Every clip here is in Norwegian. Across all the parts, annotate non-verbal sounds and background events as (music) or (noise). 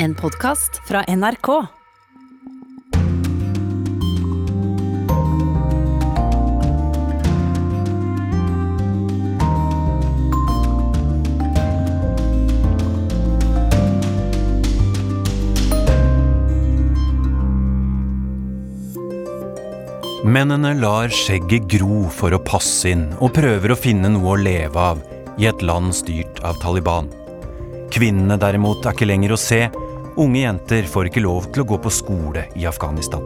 En podkast fra NRK. Mennene lar skjegget gro for å passe inn, og prøver å finne noe å leve av i et land styrt av Taliban. Kvinnene derimot er ikke lenger å se. Unge jenter får ikke lov til å gå på skole i Afghanistan.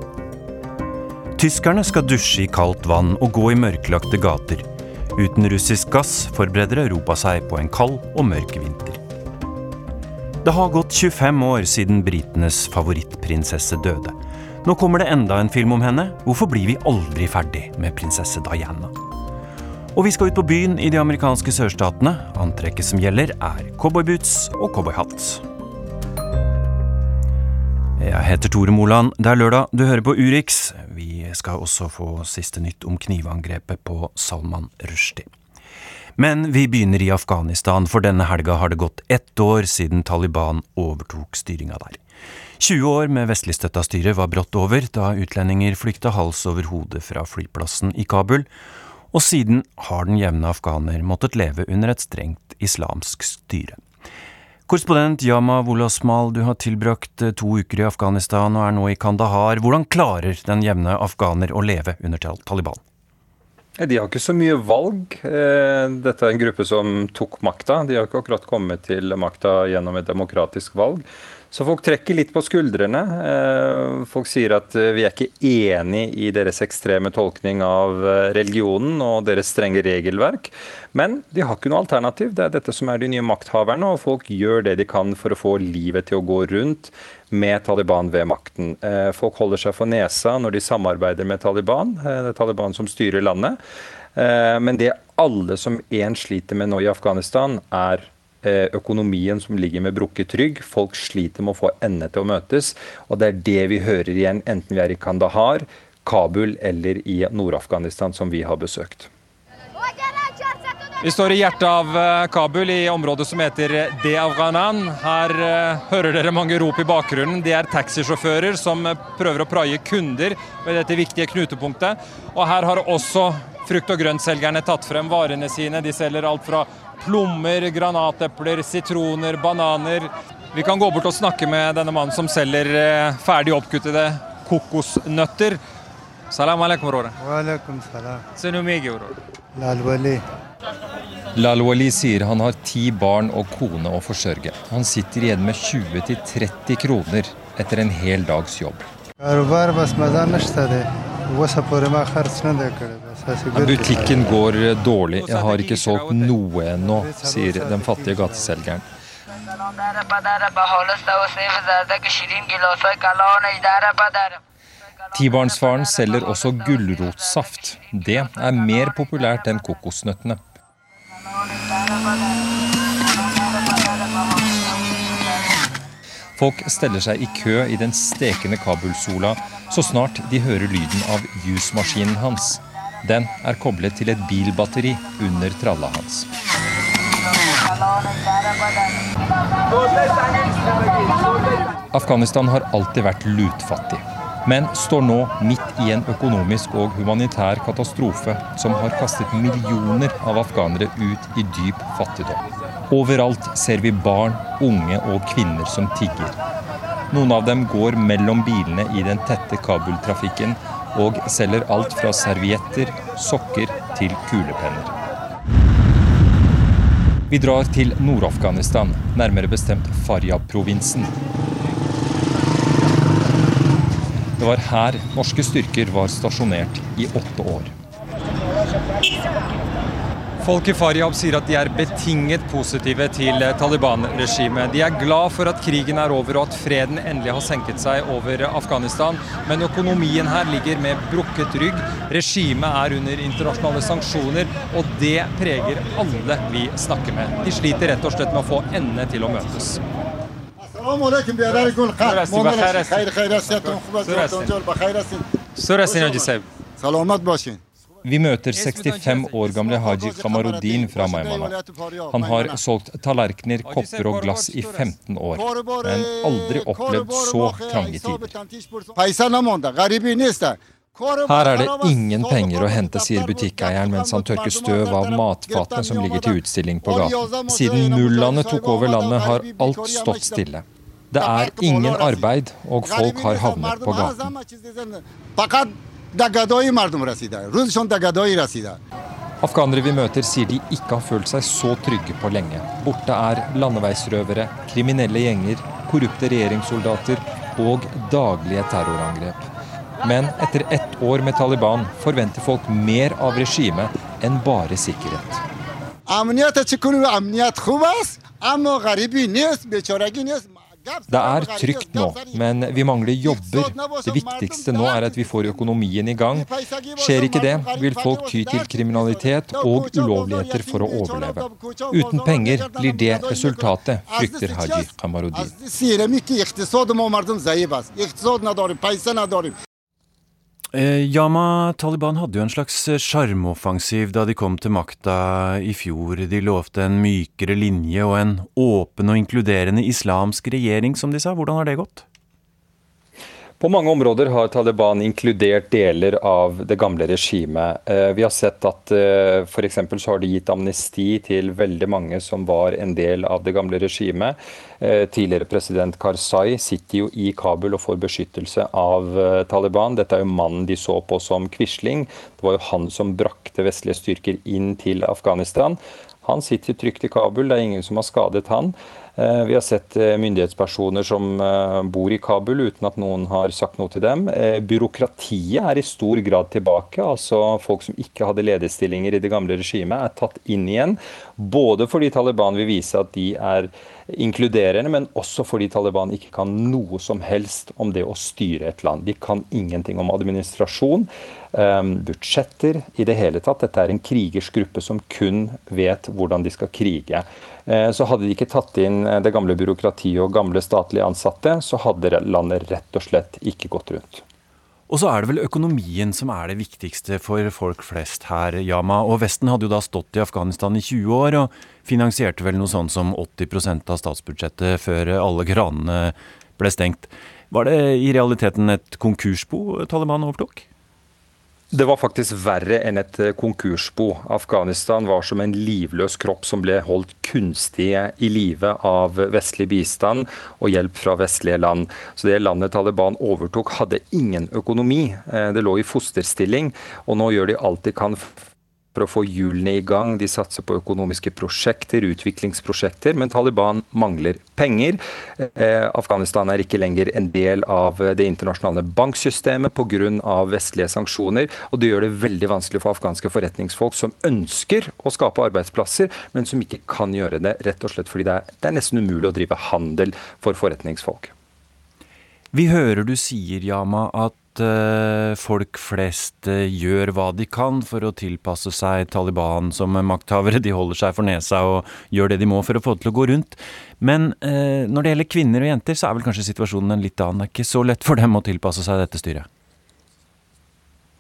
Tyskerne skal dusje i kaldt vann og gå i mørklagte gater. Uten russisk gass forbereder Europa seg på en kald og mørk vinter. Det har gått 25 år siden britenes favorittprinsesse døde. Nå kommer det enda en film om henne. Hvorfor blir vi aldri ferdig med prinsesse Diana? Og vi skal ut på byen i de amerikanske sørstatene. Antrekket som gjelder, er cowboyboots og cowboyhatt. Jeg heter Tore Moland. Det er lørdag, du hører på Urix. Vi skal også få siste nytt om knivangrepet på Salman Rushdie. Men vi begynner i Afghanistan, for denne helga har det gått ett år siden Taliban overtok styringa der. 20 år med vestligstøtta styre var brått over da utlendinger flykta hals over hode fra flyplassen i Kabul, og siden har den jevne afghaner måttet leve under et strengt islamsk styre. Korrespondent Yama Wolasmal, du har tilbrakt eh, to uker i Afghanistan og er nå i Kandahar. Hvordan klarer den jevne afghaner å leve under Taliban? De har ikke så mye valg. Eh, dette er en gruppe som tok makta. De har ikke akkurat kommet til makta gjennom et demokratisk valg. Så folk trekker litt på skuldrene. Eh, folk sier at eh, vi er ikke enig i deres ekstreme tolkning av eh, religionen og deres strenge regelverk. Men de har ikke noe alternativ. Det er dette som er de nye makthaverne, og folk gjør det de kan for å få livet til å gå rundt med Taliban ved makten. Folk holder seg for nesa når de samarbeider med Taliban. Det er Taliban som styrer landet. Men det alle som én sliter med nå i Afghanistan, er økonomien som ligger med brukket rygg. Folk sliter med å få endene til å møtes. Og det er det vi hører igjen, enten vi er i Kandahar, Kabul eller i Nord-Afghanistan, som vi har besøkt. Vi står i hjertet av eh, Kabul, i området som heter De Afghanan. Her uh, hører dere mange rop i bakgrunnen. Det er taxisjåfører som prøver å praie kunder ved dette viktige knutepunktet. Og her har også frukt- og grøntselgerne tatt frem varene sine. De selger alt fra plommer, granatepler, sitroner, bananer. Vi kan gå bort og snakke med denne mannen som selger eh, ferdig oppkuttede kokosnøtter. Salam alaikum, Rore. Lalwali. Lalwali sier han har ti barn og kone å forsørge. Han sitter igjen med 20-30 kroner etter en hel dags jobb. Butikken går dårlig, jeg har ikke solgt noe ennå, sier den fattige gateselgeren. Tibarnsfaren selger også gulrotsaft. Det er mer populært enn kokosnøttene. Folk steller seg i kø i den stekende Kabul-sola så snart de hører lyden av jusmaskinen hans. Den er koblet til et bilbatteri under tralla hans. Afghanistan har alltid vært lutfattig, men står nå midt i en økonomisk og humanitær katastrofe som har kastet millioner av afghanere ut i dyp fattigdom. Overalt ser vi barn, unge og kvinner som tigger. Noen av dem går mellom bilene i den tette Kabul-trafikken og selger alt fra servietter, sokker til kulepenner. Vi drar til Nord-Afghanistan, nærmere bestemt Faryab-provinsen. Det var her norske styrker var stasjonert i åtte år. Folk i Faryab sier at de er betinget positive til Taliban-regimet. De er glad for at krigen er over og at freden endelig har senket seg over Afghanistan. Men økonomien her ligger med brukket rygg. Regimet er under internasjonale sanksjoner, og det preger alle vi snakker med. De sliter rett og slett med å få endene til å møtes. Vi møter 65 år gamle Haji Kamaruddin fra Maimana. Han har solgt tallerkener, kopper og glass i 15 år, men aldri opplevd så trange tider. Her er det ingen penger å hente, sier butikkeieren mens han tørker støv av matfatene som ligger til utstilling på gaten. Siden mullaene tok over landet, har alt stått stille. Det er ingen arbeid, og folk har havnet på gaten. Afghanere vi møter, sier de ikke har følt seg så trygge på lenge. Borte er landeveisrøvere, kriminelle gjenger, korrupte regjeringssoldater og daglige terrorangrep. Men etter ett år med Taliban forventer folk mer av regimet enn bare sikkerhet. Det er trygt nå, men vi mangler jobber. Det viktigste nå er at vi får økonomien i gang. Skjer ikke det, vil folk ty til kriminalitet og ulovligheter for å overleve. Uten penger blir det resultatet, frykter Haji Kamarudin. Eh, Yama, Taliban hadde jo en slags eh, sjarmoffensiv da de kom til makta i fjor. De lovte en mykere linje og en åpen og inkluderende islamsk regjering, som de sa. Hvordan har det gått? På mange områder har Taliban inkludert deler av det gamle regimet. Eh, vi har sett at eh, f.eks. så har de gitt amnesti til veldig mange som var en del av det gamle regimet. Eh, tidligere president Karzai sitter jo i Kabul og får beskyttelse av Taliban. Dette er jo mannen de så på som Quisling. Det var jo han som brakte vestlige styrker inn til Afghanistan. Han sitter trygt i Kabul, det er ingen som har skadet han. Eh, vi har sett eh, myndighetspersoner som eh, bor i Kabul uten at noen har sagt noe til dem. Byråkratiet er i stor grad tilbake. altså Folk som ikke hadde lederstillinger i det gamle regimet, er tatt inn igjen. Både fordi Taliban vil vise at de er inkluderende, men også fordi Taliban ikke kan noe som helst om det å styre et land. De kan ingenting om administrasjon, budsjetter, i det hele tatt. Dette er en krigers gruppe som kun vet hvordan de skal krige. Eh, så hadde de ikke tatt inn eh, det gamle byråkratiet og gamle statlige ansatte, så hadde landet rett og slett ikke gått rundt. Og så er det vel økonomien som er det viktigste for folk flest her, Yama. Og Vesten hadde jo da stått i Afghanistan i 20 år og finansierte vel noe sånn som 80% av statsbudsjettet før alle kranene ble stengt. Var det i realiteten et konkursbo Taliban overtok? Det var faktisk verre enn et eh, konkursbo. Afghanistan var som en livløs kropp som ble holdt kunstig i live av vestlig bistand og hjelp fra vestlige land. Så Det landet Taliban overtok, hadde ingen økonomi. Eh, det lå i fosterstilling, og nå gjør de alt de kan for å få hjulene i gang. De satser på økonomiske prosjekter, utviklingsprosjekter, men Taliban mangler penger. Eh, Afghanistan er ikke lenger en del av det internasjonale banksystemet pga. vestlige sanksjoner. og Det gjør det veldig vanskelig for afghanske forretningsfolk som ønsker å skape arbeidsplasser, men som ikke kan gjøre det, rett og slett fordi det er, det er nesten umulig å drive handel for forretningsfolk. Vi hører du sier, Yama, at uh, folk flest uh, gjør hva de kan for å tilpasse seg Taliban som makthavere. De holder seg for nesa og gjør det de må for å få det til å gå rundt. Men uh, når det gjelder kvinner og jenter, så er vel kanskje situasjonen en litt annen. Det er ikke så lett for dem å tilpasse seg dette styret?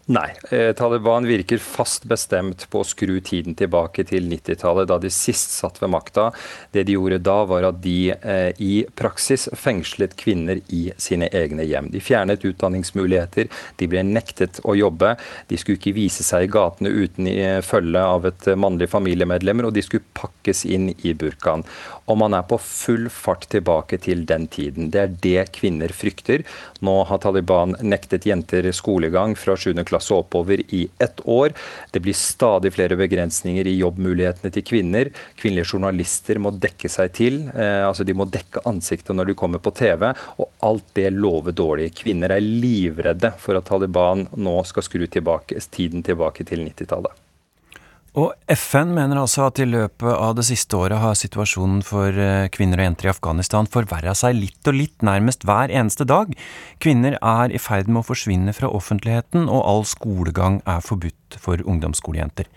Nei. Eh, Taliban virker fast bestemt på å skru tiden tilbake til 90-tallet, da de sist satt ved makta. Det de gjorde da, var at de eh, i praksis fengslet kvinner i sine egne hjem. De fjernet utdanningsmuligheter, de ble nektet å jobbe. De skulle ikke vise seg i gatene uten i følge av et mannlig familiemedlemmer, og de skulle pakkes inn i burkaen. Og man er på full fart tilbake til den tiden. Det er det kvinner frykter. Nå har Taliban nektet jenter skolegang fra 7. klasse klasse oppover i ett år. Det blir stadig flere begrensninger i jobbmulighetene til kvinner. Kvinnelige journalister må dekke seg til. Eh, altså De må dekke ansiktet når de kommer på TV. Og alt det lover dårlig. Kvinner er livredde for at Taliban nå skal skru tilbake, tiden tilbake til 90-tallet. Og FN mener altså at i løpet av det siste året har situasjonen for eh, kvinner og jenter i Afghanistan forverra seg litt og litt, nærmest hver eneste dag. Kvinner er i ferd med å forsvinne fra offentligheten, og all skolegang er forbudt for ungdomsskolejenter.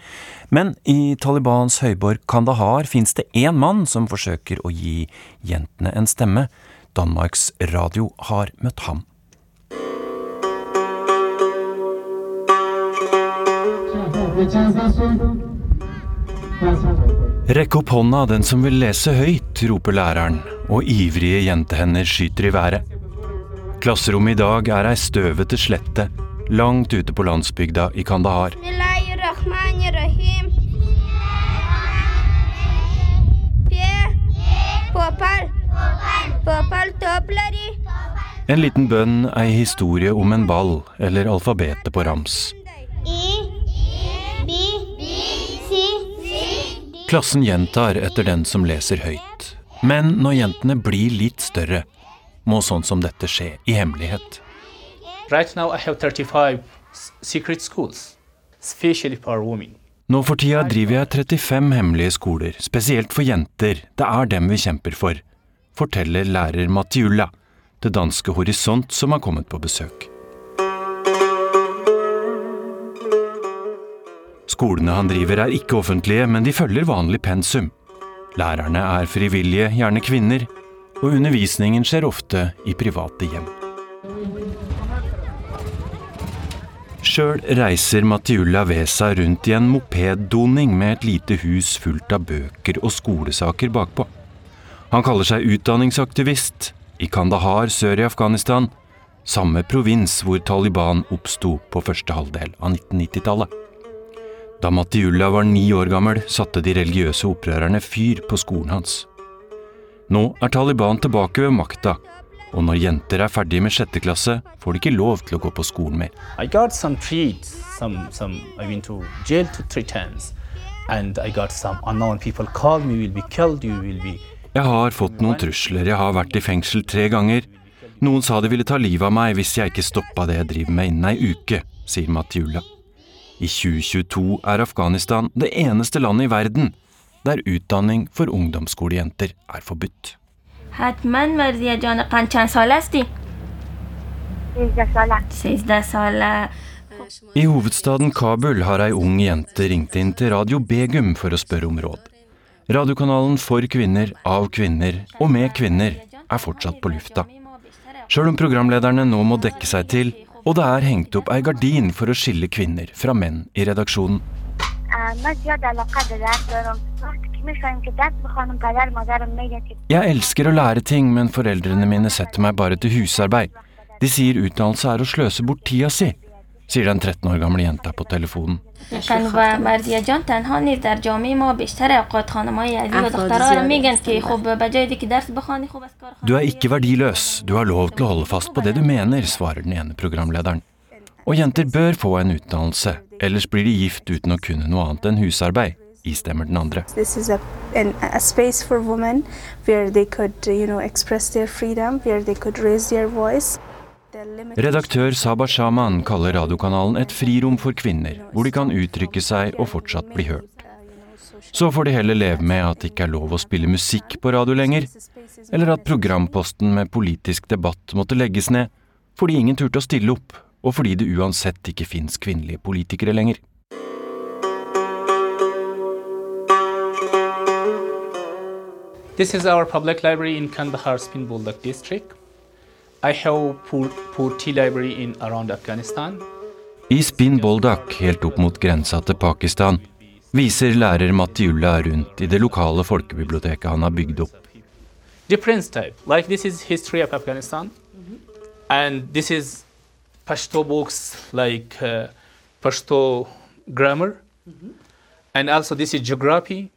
Men i Talibans høyborg Kandahar fins det én mann som forsøker å gi jentene en stemme. Danmarks Radio har møtt ham. Rekk opp hånda, den som vil lese høyt, roper læreren, og ivrige jentehender skyter i været. Klasserommet i dag er ei støvete slette langt ute på landsbygda i Kandahar. En liten bønn, ei historie om en ball, eller alfabetet på rams. Klassen gjentar etter den som leser høyt. Men når jentene blir litt større, må sånn som dette skje i hemmelighet. Right now I have 35 secret schools, especially for women. Nå for tida driver jeg 35 hemmelige skoler, spesielt for jenter. Det er dem vi kjemper for, forteller lærer Matiulla til danske Horisont som har kommet på besøk. Skolene han driver er ikke offentlige, men de følger vanlig pensum. Lærerne er frivillige, gjerne kvinner, og undervisningen skjer ofte i private hjem. Sjøl reiser Matiulla Vesa rundt i en mopeddoning med et lite hus fullt av bøker og skolesaker bakpå. Han kaller seg utdanningsaktivist i Kandahar sør i Afghanistan, samme provins hvor Taliban oppsto på første halvdel av 1990-tallet. Da Matiulla var ni år gammel, satte de religiøse opprørerne fyr på skolen hans. Nå er Taliban tilbake ved makta, og når jenter er ferdige med sjette klasse, får de ikke lov til å gå på skolen mer. I got some treats, some, some, I went to jail to three times, and I got some unknown people called me, will be killed, you will be... Jeg har fått noen trusler, jeg har vært i fengsel tre ganger. Noen sa de ville ta livet av meg hvis jeg ikke stoppa det jeg driver med innen ei uke, sier Matiulla. I 2022 er Afghanistan det eneste landet i verden der utdanning for ungdomsskolejenter er forbudt. I hovedstaden Kabul har ei ung jente ringt inn til Radio Begum for å spørre om råd. Radiokanalen for kvinner, av kvinner og med kvinner er fortsatt på lufta. Sjøl om programlederne nå må dekke seg til, og det er hengt opp ei gardin for å skille kvinner fra menn i redaksjonen. Jeg elsker å lære ting, men foreldrene mine setter meg bare til husarbeid. De sier utdannelse er å sløse bort tida si sier den 13 år gamle jenta på telefonen. قن و مرزیه جان تنها نیست در جامعه ما بیشتر اوقات خانم های عزیز و دخترها رو میگن که خب به جای که درس بخوانی خوب از کار Du er ikke verdiløs, du har lov til å holde fast på det du mener, svarer den ene programlederen. Og jenter bør få en utdannelse, ellers blir de gift uten å kunne noe annet enn husarbeid, istemmer den andre. This is a, an, a space for women where they could, uh, you know, express their freedom, where they could raise their voice. Redaktør Sabah Shaman kaller radiokanalen et frirom for kvinner, hvor de kan uttrykke seg og fortsatt bli hørt. Så får de heller leve med at det ikke er lov å spille musikk på radio lenger, eller at programposten med politisk debatt måtte legges ned fordi ingen turte å stille opp, og fordi det uansett ikke fins kvinnelige politikere lenger. This is our public library in Kandahar Spinbuldak district. I have Pur- Purti library in around Afghanistan. I Spin Boldak, helt opp mot grensa til Pakistan, viser lærer Matiulla rundt i det lokale folkebiblioteket han har bygd opp. Type. Like this is history of Afghanistan, and this is Pashto books like uh, Pashto grammar, and also this is geography.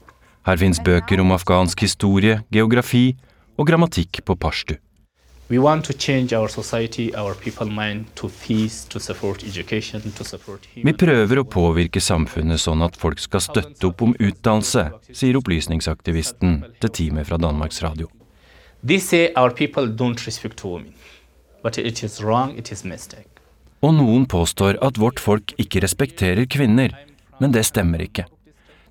Her fins bøker om afghansk historie, geografi og grammatikk på pashtu. We want to change our society, our people mind to peace, to support education, to support Vi prøver å påvirke samfunnet sånn at folk skal støtte opp om utdannelse, sier opplysningsaktivisten til teamet fra Danmarks Radio. They say our people don't respect women, but it is wrong. It is mistake. Og noen påstår at vårt folk ikke respekterer kvinner, men det stemmer ikke.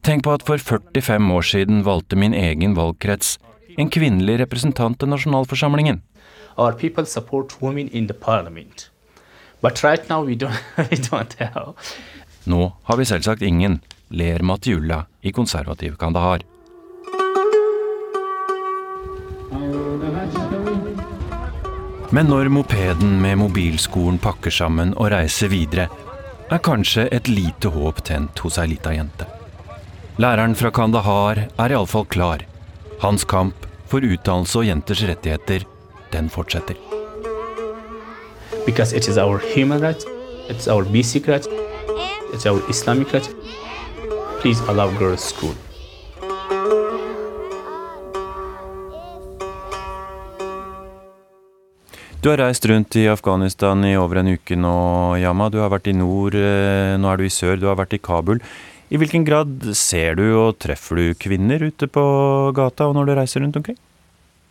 Tenk på at for 45 år siden valgte min egen valgkrets en kvinnelig representant til nasjonalforsamlingen. Our people support women in the parliament, but right now we don't. (laughs) we don't have. Nå har vi selvsagt ingen, ler Matiulla i konservativ Kandahar. Men når mopeden med mobilskolen pakker sammen og reiser videre, er kanskje et lite håp tent hos ei lita jente. Læreren fra Kandahar er iallfall klar. Hans kamp for utdannelse og jenters rettigheter, den fortsetter. Because it is our human right, it's our basic right, it's our Islamic right. Please allow girls school. Du har reist rundt i Afghanistan i over en uke nå, Yama. Du har vært i nord, eh, nå er du i sør, du har vært i Kabul. I hvilken grad ser du og treffer du kvinner ute på gata og når du reiser rundt omkring?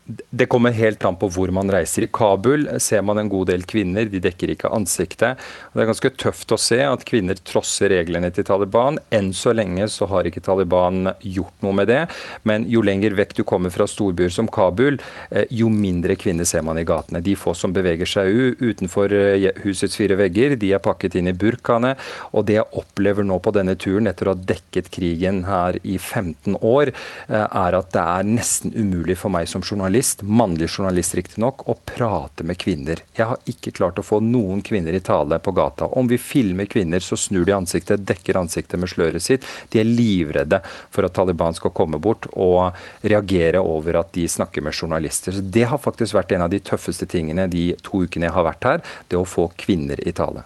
Det kommer helt an på hvor man reiser. I Kabul ser man en god del kvinner, de dekker ikke ansiktet. Det er ganske tøft å se at kvinner trosser reglene til Taliban. Enn så lenge så har ikke Taliban gjort noe med det, men jo lenger vekk du kommer fra storbyer som Kabul, eh, jo mindre kvinner ser man i gatene. De få som beveger seg utenfor eh, husets fire vegger, de er pakket inn i burkaene. Og det jeg opplever nå på denne turen, etter å ha dekket krigen her i 15 år, eh, er at det er nesten umulig for meg som journalist journalist, mannlig journalist riktignok, å prate med kvinner. Jeg har ikke klart å få noen kvinner i tale på gata. Om vi filmer kvinner, så snur de ansiktet, dekker ansiktet med sløret sitt. De er livredde for at Taliban skal komme bort og reagere over at de snakker med journalister. Så Det har faktisk vært en av de tøffeste tingene de to ukene jeg har vært her, det å få kvinner i tale.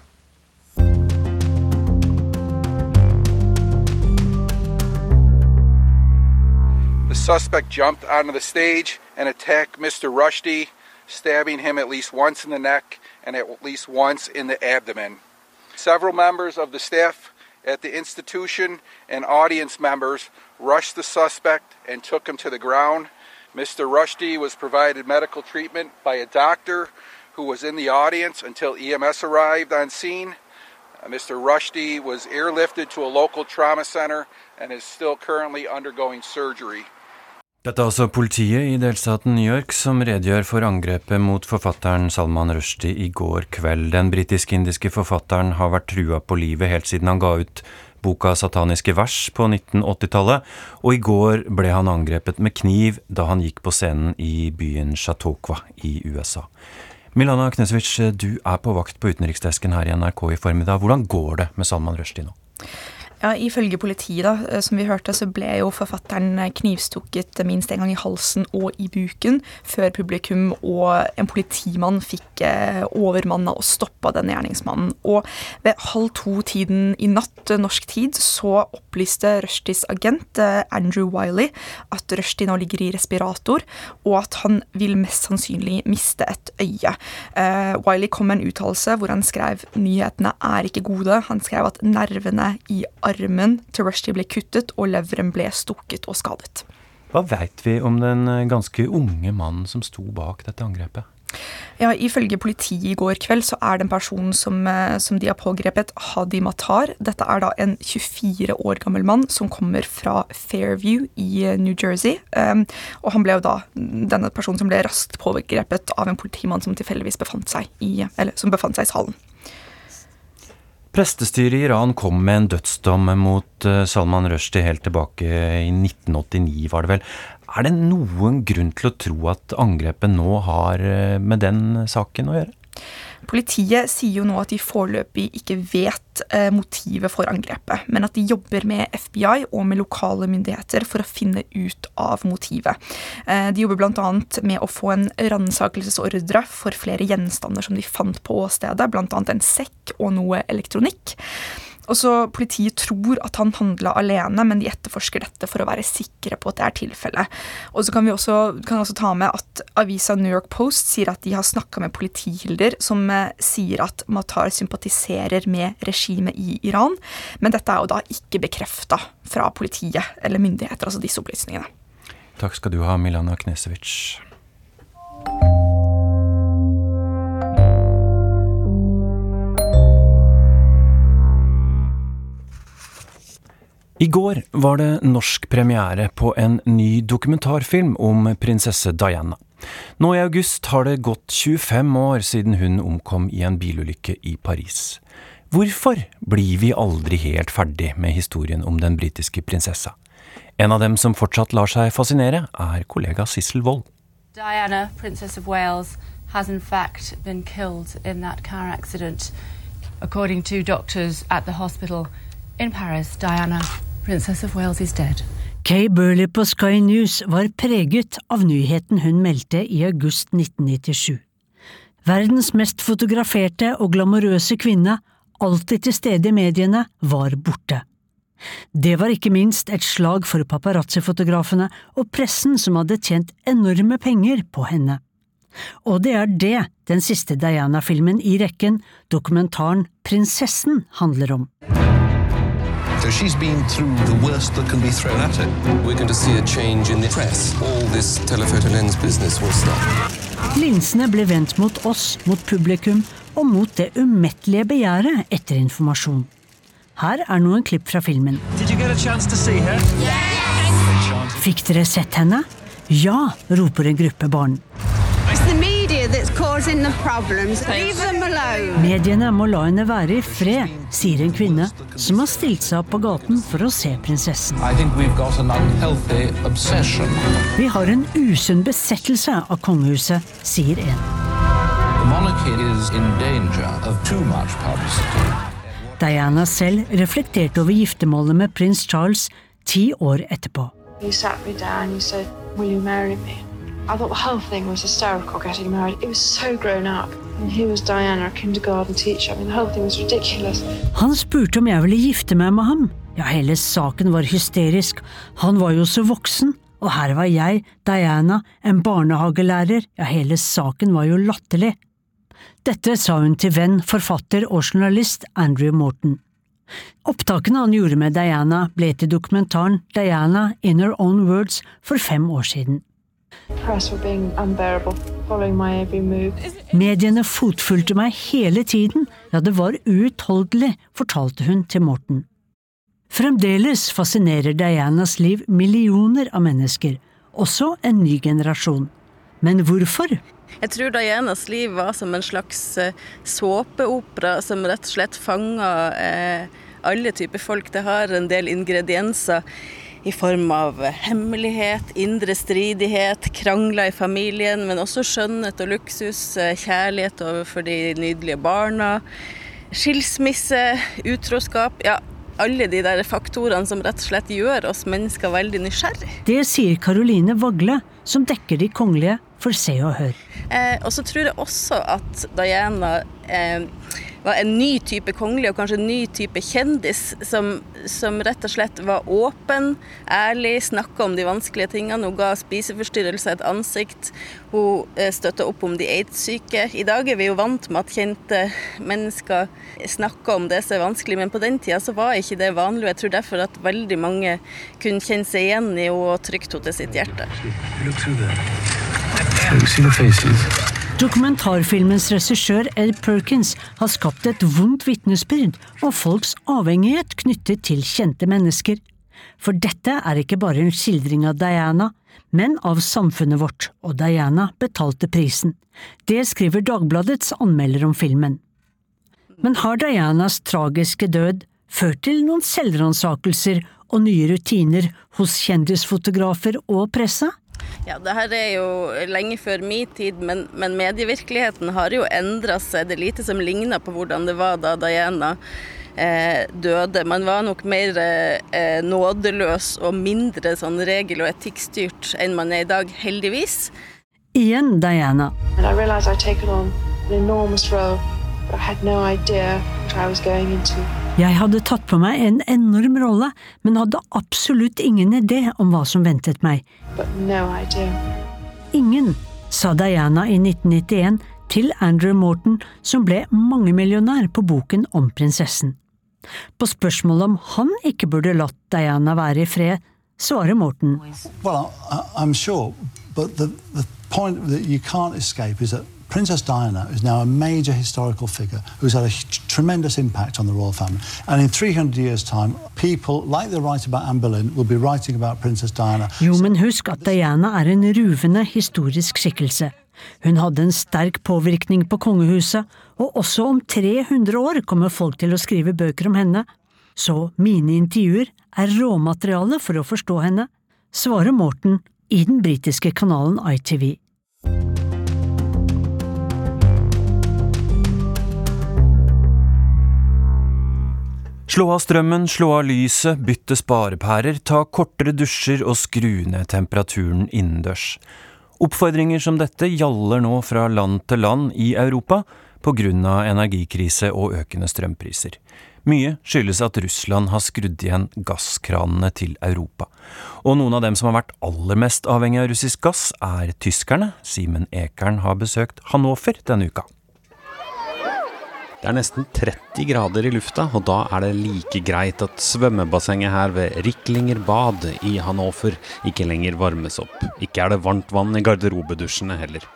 The suspect jumped onto the stage and attacked Mr. Rushdie, stabbing him at least once in the neck and at least once in the abdomen. Several members of the staff at the institution and audience members rushed the suspect and took him to the ground. Mr. Rushdie was provided medical treatment by a doctor who was in the audience until EMS arrived on scene. Mr. Rushdie was airlifted to a local trauma center and is still currently undergoing surgery. Dette er altså politiet i delstaten New York som redegjør for angrepet mot forfatteren Salman Rushdie i går kveld. Den britisk-indiske forfatteren har vært trua på livet helt siden han ga ut boka Sataniske vers på 1980-tallet, og i går ble han angrepet med kniv da han gikk på scenen i byen Chautauqua i USA. Milana Knesevic, du er på vakt på utenriksdesken her i NRK i formiddag. Hvordan går det med Salman Rushdie nå? Ja, Ifølge politiet, da, eh, som vi hørte, så ble jo forfatteren eh, knivstukket minst en gang i halsen og i buken før publikum og en politimann fikk eh, overmanna og stoppa denne gjerningsmannen. Og ved halv to-tiden i natt norsk tid så opplyste Rushdies agent Andrew Wiley at Rushdie nå ligger i respirator, og at han vil mest sannsynlig miste et øye. Wiley kom med en uttalelse hvor han skrev nyhetene er ikke gode. Han skrev at nervene i armen armen til Rushdie ble kuttet, og leveren ble stukket og skadet. Hva veit vi om den eh, ganske unge mannen som sto bak dette angrepet? Ja, Ifølge politiet i går kveld så er det en person som, eh, som, de har pågrepet, Hadi Matar. Dette er da en 24 år gammel mann som kommer fra Fairview i eh, New Jersey. Um, og han ble jo da denne personen som ble raskt pågrepet av en politimann som tilfeldigvis befant seg i, eller, som befant seg i salen. Prestestyret i Iran kom med en dødsdom mot eh, Salman Rushdie helt tilbake i 1989, var det vel. Er det noen grunn til å tro at angrepet nå har eh, med den saken å gjøre? Politiet sier jo nå at de foreløpig ikke vet eh, motivet for angrepet, men at de jobber med FBI og med lokale myndigheter for å finne ut av motivet. Eh, de jobber bl.a. med å få en ransakelsesordre for flere gjenstander som de fant på åstedet, bl.a. en sekk og noe elektronikk. Og så Politiet tror at han handla alene, men de etterforsker dette for å være sikre på at det er tilfellet. Og så kan vi også, kan også ta med at avisa New York Post sier at de har snakka med politikilder som eh, sier at Matar sympatiserer med regimet i Iran, men dette er jo da ikke bekrefta fra politiet eller myndigheter, altså disse opplysningene. Takk skal du ha, Milana Knesevic. I går var det norsk premiere på en ny dokumentarfilm om prinsesse Diana. Nå i august har det gått 25 år siden hun omkom i en bilulykke i Paris. Hvorfor blir vi aldri helt ferdig med historien om den britiske prinsessa? En av dem som fortsatt lar seg fascinere, er kollega Sissel Wold. Diana, princess of Wales, has in fact been killed in that car accident According to doctors at the hospital Paris, Diana, Princess of Wales, is dead. Kay Burley på Sky News var preget av nyheten hun meldte i august 1997. Verdens mest fotograferte og glamorøse kvinne, alltid til stede i mediene, var borte. Det var ikke minst et slag for paparazzi-fotografene og pressen som hadde tjent enorme penger på henne. Og det er det den siste Diana-filmen i rekken, dokumentaren Prinsessen, handler om. So she's been through the worst that can be thrown at her. We're going to see a change in the press. All this telephoto lens business will stop. Linsene ble vendt mot oss, mot publikum, og mot det umettelige begjæret etter informasjon. Her er noen klipp fra filmen. Fikk dere sett henne? Ja, roper en gruppe barn. Mediene må la henne være i fred, sier en kvinne som har stilt seg opp på gaten for å se prinsessen. Vi har en usunn besettelse av kongehuset, sier en. Diana selv reflekterte over giftermålet med prins Charles ti år etterpå. He sat me down, he said, Will you marry me? I thought the whole thing was hysterical getting married. It was so grown up. And here was Diana, a kindergarten teacher. I mean, the whole thing was ridiculous. Han spurte om jeg ville gifte meg med ham. Ja, hele saken var hysterisk. Han var jo så voksen. Og her var jeg, Diana, en barnehagelærer. Ja, hele saken var jo latterlig. Dette sa hun til venn, forfatter og journalist Andrew Morton. Opptakene han gjorde med Diana, ble til dokumentaren Diana in her own words for fem år siden. Mediene fotfulgte meg hele tiden, ja, det var uutholdelig, fortalte hun til Morten. Fremdeles fascinerer Dianas liv millioner av mennesker, også en ny generasjon. Men hvorfor? Jeg tror Dianas liv var som en slags eh, såpeopera som rett og slett fanga eh, alle typer folk. Det har en del ingredienser i form av hemmelighet, indre stridighet, krangler i familien, men også skjønnhet og luksus, eh, kjærlighet overfor de nydelige barna, skilsmisse, utroskap. Ja, alle de der faktorene som rett og slett gjør oss mennesker veldig nysgjerrig. Det sier Karoline Vagle, som dekker de kongelige for Se og Hør. Eh, og så tror jeg også at Diana eh, var en ny type kongelig, og kanskje en ny type kjendis, som, som rett og slett var åpen, ærlig, snakka om de vanskelige tingene. Hun ga spiseforstyrrelser et ansikt. Hun eh, støtta opp om de aids-syke. I dag er vi jo vant med at kjente mennesker snakker om det som er vanskelig, men på den tida så var ikke det vanlig. og Jeg tror derfor at veldig mange kunne kjenne seg igjen i henne og trygt henne til sitt hjerte. Dokumentarfilmens regissør Ed Perkins har skapt et vondt vitnesbyrd om folks avhengighet knyttet til kjente mennesker. For dette er ikke bare en skildring av Diana, men av samfunnet vårt, og Diana betalte prisen. Det skriver Dagbladets anmelder om filmen. Men har Dianas tragiske død ført til noen selvransakelser og nye rutiner hos kjendisfotografer og presse? Ja, det her er jo lenge før min tid, men, men medievirkeligheten har jo endra seg. Det er lite som ligner på hvordan det var da Diana eh, døde. Man var nok mer eh, nådeløs og mindre sånn regel- og etikkstyrt enn man er i dag, heldigvis. Igjen Diana. And I realized I'd taken on an enormous role, but I had no idea what I was going into. Jeg hadde tatt på meg en enorm rolle, men hadde absolutt ingen idé om hva som ventet meg. No ingen, sa Diana i 1991 til Andrew Morton, som ble mangemillionær på boken om prinsessen. På spørsmålet om han ikke burde latt Diana være i fred, svarer Morton. Well, I'm sure, but the, the point that you can't escape is that Princess Diana is now a major historical figure who's had a tremendous impact on the royal family. And in 300 years' time, people, like they write about Anne Boleyn, will be writing about Princess Diana. Jo, men husk at Diana er en ruvende historisk skikkelse. Hun hadde en sterk påvirkning på kongehuset, og også om 300 år kommer folk til å skrive bøker om henne. Så mine intervjuer er råmateriale for å forstå henne, svarer Morten i den britiske kanalen ITV. Slå av strømmen, slå av lyset, bytte sparepærer, ta kortere dusjer og skru ned temperaturen innendørs. Oppfordringer som dette gjaller nå fra land til land i Europa pga. energikrise og økende strømpriser. Mye skyldes at Russland har skrudd igjen gasskranene til Europa. Og noen av dem som har vært aller mest avhengig av russisk gass, er tyskerne. Simen Ekern har besøkt Hannover denne uka. Det er nesten 30 grader i lufta, og da er det like greit at svømmebassenget her ved Riklinger bad i Hannover ikke lenger varmes opp. Ikke er det varmt vann i garderobedusjene heller.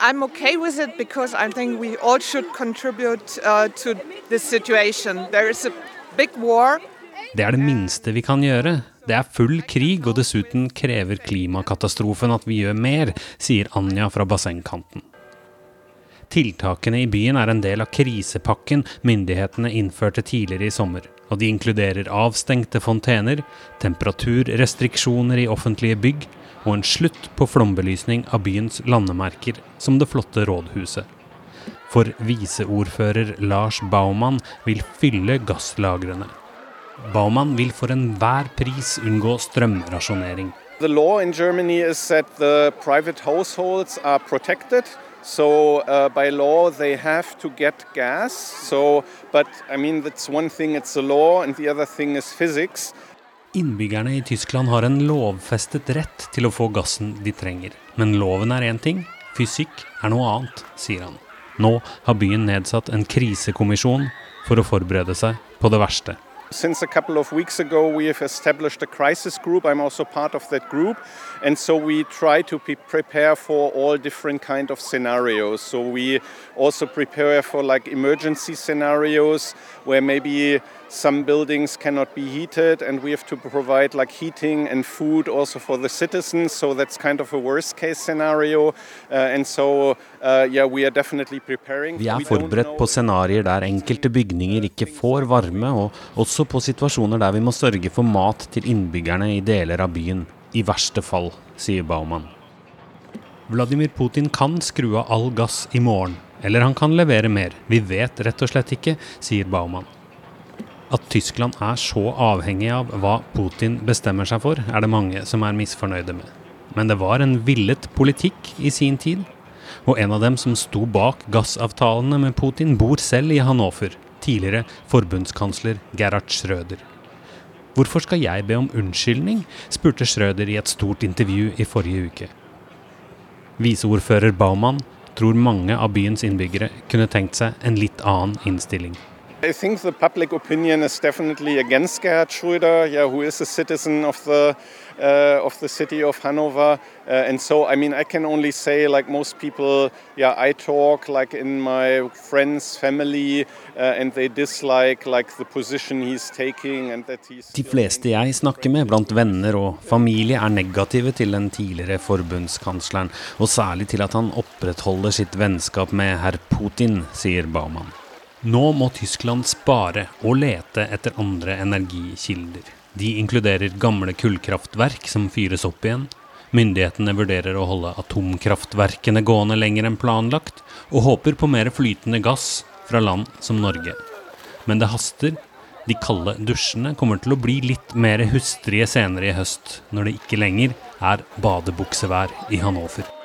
I'm okay with it because I think we all should contribute uh, to this situation. There is a big war. Det er det minste vi kan gjøre. Det er full krig, og dessuten krever klimakatastrofen at vi gjør mer, sier Anja fra bassengkanten. Tiltakene i byen er en del av krisepakken myndighetene innførte tidligere i sommer. Og de inkluderer avstengte fontener, temperaturrestriksjoner i offentlige bygg og en slutt på flombelysning av byens landemerker, som det flotte rådhuset. For viseordfører Lars Baumann vil fylle gasslagrene. Baumann vil for enhver pris unngå strømrasjonering. The law in Germany is that the private households are protected. So uh, by law they have to get gas. So, but I mean that's one thing. It's a law, and the other thing is physics. Innbyggerne i Tyskland har en lovfestet rett til å få gassen de trenger. Men loven er én ting, fysikk er noe annet, sier han. Nå har byen nedsatt en krisekommisjon for å forberede seg på det verste. Since a couple of weeks ago, we have established a crisis group. I'm also part of that group, and so we try to prepare for all different kind of scenarios. So we also prepare for like emergency scenarios where maybe some buildings cannot be heated, and we have to provide like heating and food also for the citizens. So that's kind of a worst case scenario, uh, and so uh, yeah, we are definitely preparing. Vi er forberedt på scenarier der enkelte bygninger ikke får varme, og også på situasjoner der vi må sørge for mat til innbyggerne i deler av byen. I verste fall, sier Baumann. Vladimir Putin kan skru av all gass i morgen, eller han kan levere mer. Vi vet rett og slett ikke, sier Baumann. At Tyskland er så avhengig av hva Putin bestemmer seg for, er det mange som er misfornøyde med. Men det var en villet politikk i sin tid. Og en av dem som sto bak gassavtalene med Putin, bor selv i Hannover. Tidligere forbundskansler Gerhard Schrøder. Hvorfor skal jeg be om unnskyldning? spurte Schrøder i et stort intervju i forrige uke. Viseordfører Baumann tror mange av byens innbyggere kunne tenkt seg en litt annen innstilling. I think the public opinion is definitely against Gerhard Schröder, yeah, who is a citizen of the uh, of the city of Hanover, uh, and so I mean I can only say like most people, yeah, I talk like in my friends' family, uh, and they dislike like the position he's taking, and that he's. De fleste jeg snakker med blant venner og familie er negative til den tidligere forbundskansleren, og særlig til at han opprettholder sitt vennskap med herr Putin, sier Baumann. Nå må Tyskland spare og lete etter andre energikilder. De inkluderer gamle kullkraftverk som fyres opp igjen. Myndighetene vurderer å holde atomkraftverkene gående lenger enn planlagt, og håper på mer flytende gass fra land som Norge. Men det haster. De kalde dusjene kommer til å bli litt mer hustrige senere i høst, når det ikke lenger er badebuksevær i Hannover.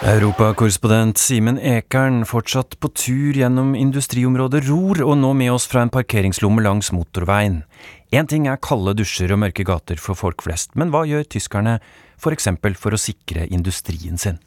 Europakorrespondent Simen Ekern fortsatt på tur gjennom industriområdet Ror, og nå med oss fra en parkeringslomme langs motorveien. Én ting er kalde dusjer og mørke gater for folk flest, men hva gjør tyskerne f.eks. For, for å sikre industrien sin?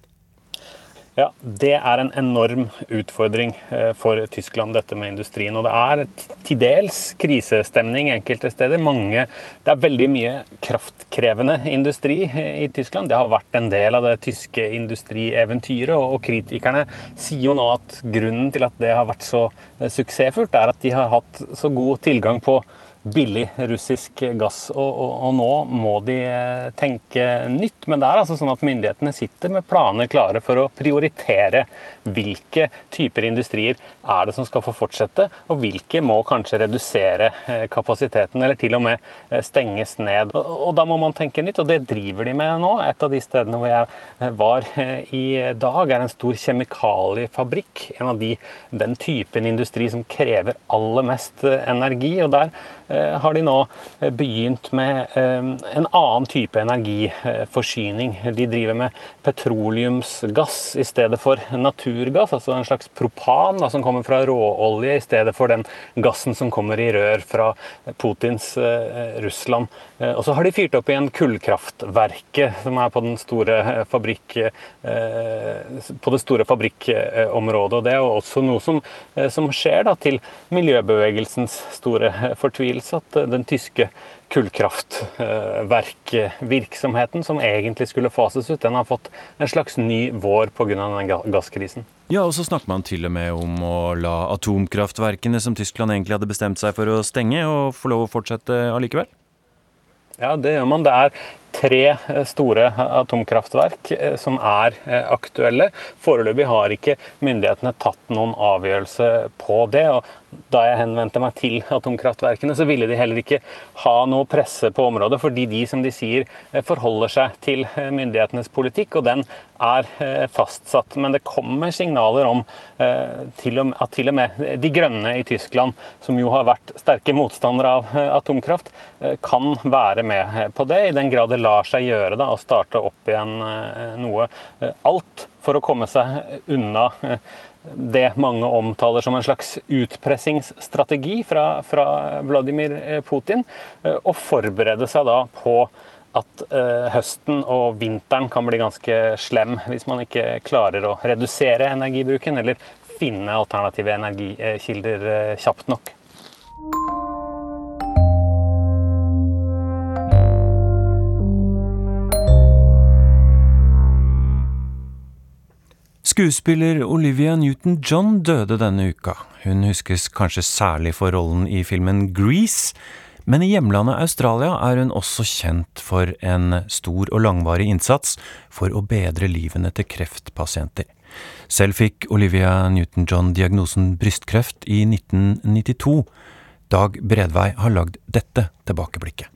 Ja, Det er en enorm utfordring eh, for Tyskland, dette med industrien. Og det er til dels krisestemning enkelte steder. Mange, det er veldig mye kraftkrevende industri eh, i Tyskland. Det har vært en del av det tyske industrieventyret. Og kritikerne sier jo nå at grunnen til at det har vært så eh, suksessfullt, er at de har hatt så god tilgang på billig russisk gass. Og, og, og, nå må de eh, tenke nytt. Men det er altså sånn at myndighetene sitter med planer klare for å prioritere hvilke typer industrier er det som skal få fortsette, og hvilke må kanskje redusere eh, kapasiteten eller til og med eh, stenges ned. Og, og da må man tenke nytt, og det driver de med nå. Et av de stedene hvor jeg var i dag, er en stor kjemikaliefabrikk. En av de, den typen industri som krever aller mest energi. og der har de nå eh, begynt med eh, en annen type energiforsyning. De driver med petroleumsgass i stedet for naturgass, altså en slags propan da, som kommer fra råolje, i stedet for den gassen som kommer i rør fra Putins Russland. Og så har de fyrt opp igjen kullkraftverket, som er på, store fabrikk, på det store fabrikkområdet. Og det er også noe som, som skjer da, til miljøbevegelsens store fortvilelse at eh, den tyske kullkraftverkvirksomheten, som egentlig skulle fases ut, den har fått en slags ny vår pga. den gasskrisen. Ja, og så snakker man til og med om å la atomkraftverkene som Tyskland egentlig hadde bestemt seg for å stenge, og få lov å fortsette allikevel? Ja, det gjør man. Det er tre eh, store atomkraftverk eh, som er aktuelle. Foreløpig har ikke myndighetene tatt noen avgjørelse på det. og da jeg henvendte meg til atomkraftverkene, så ville de heller ikke ha noe presse på området, fordi de, som de sier, eh, forholder seg til eh, myndighetenes politikk, og den er eh, fastsatt. Men det kommer signaler om at til og med De grønne i Tyskland, som jo har vært sterke motstandere av atomkraft, kan være med på det, i den grad det lar seg gjøre da, å starte opp igjen noe. Alt for å komme seg unna det mange omtaler som en slags utpressingsstrategi fra, fra Vladimir eh, Putin, eh, og forberede seg da på at eh, høsten og vinteren kan bli ganske slem hvis man ikke klarer å redusere energibruken eller finne alternative energikilder kjapt nok. Skuespiller Olivia Newton-John døde denne uka. Hun huskes kanskje særlig for rollen i filmen Grease, men i hjemlandet Australia er hun også kjent for en stor og langvarig innsats for å bedre livene til kreftpasienter. Selv fikk Olivia Newton-John diagnosen brystkreft i 1992. Dag Bredvei har lagd dette tilbakeblikket.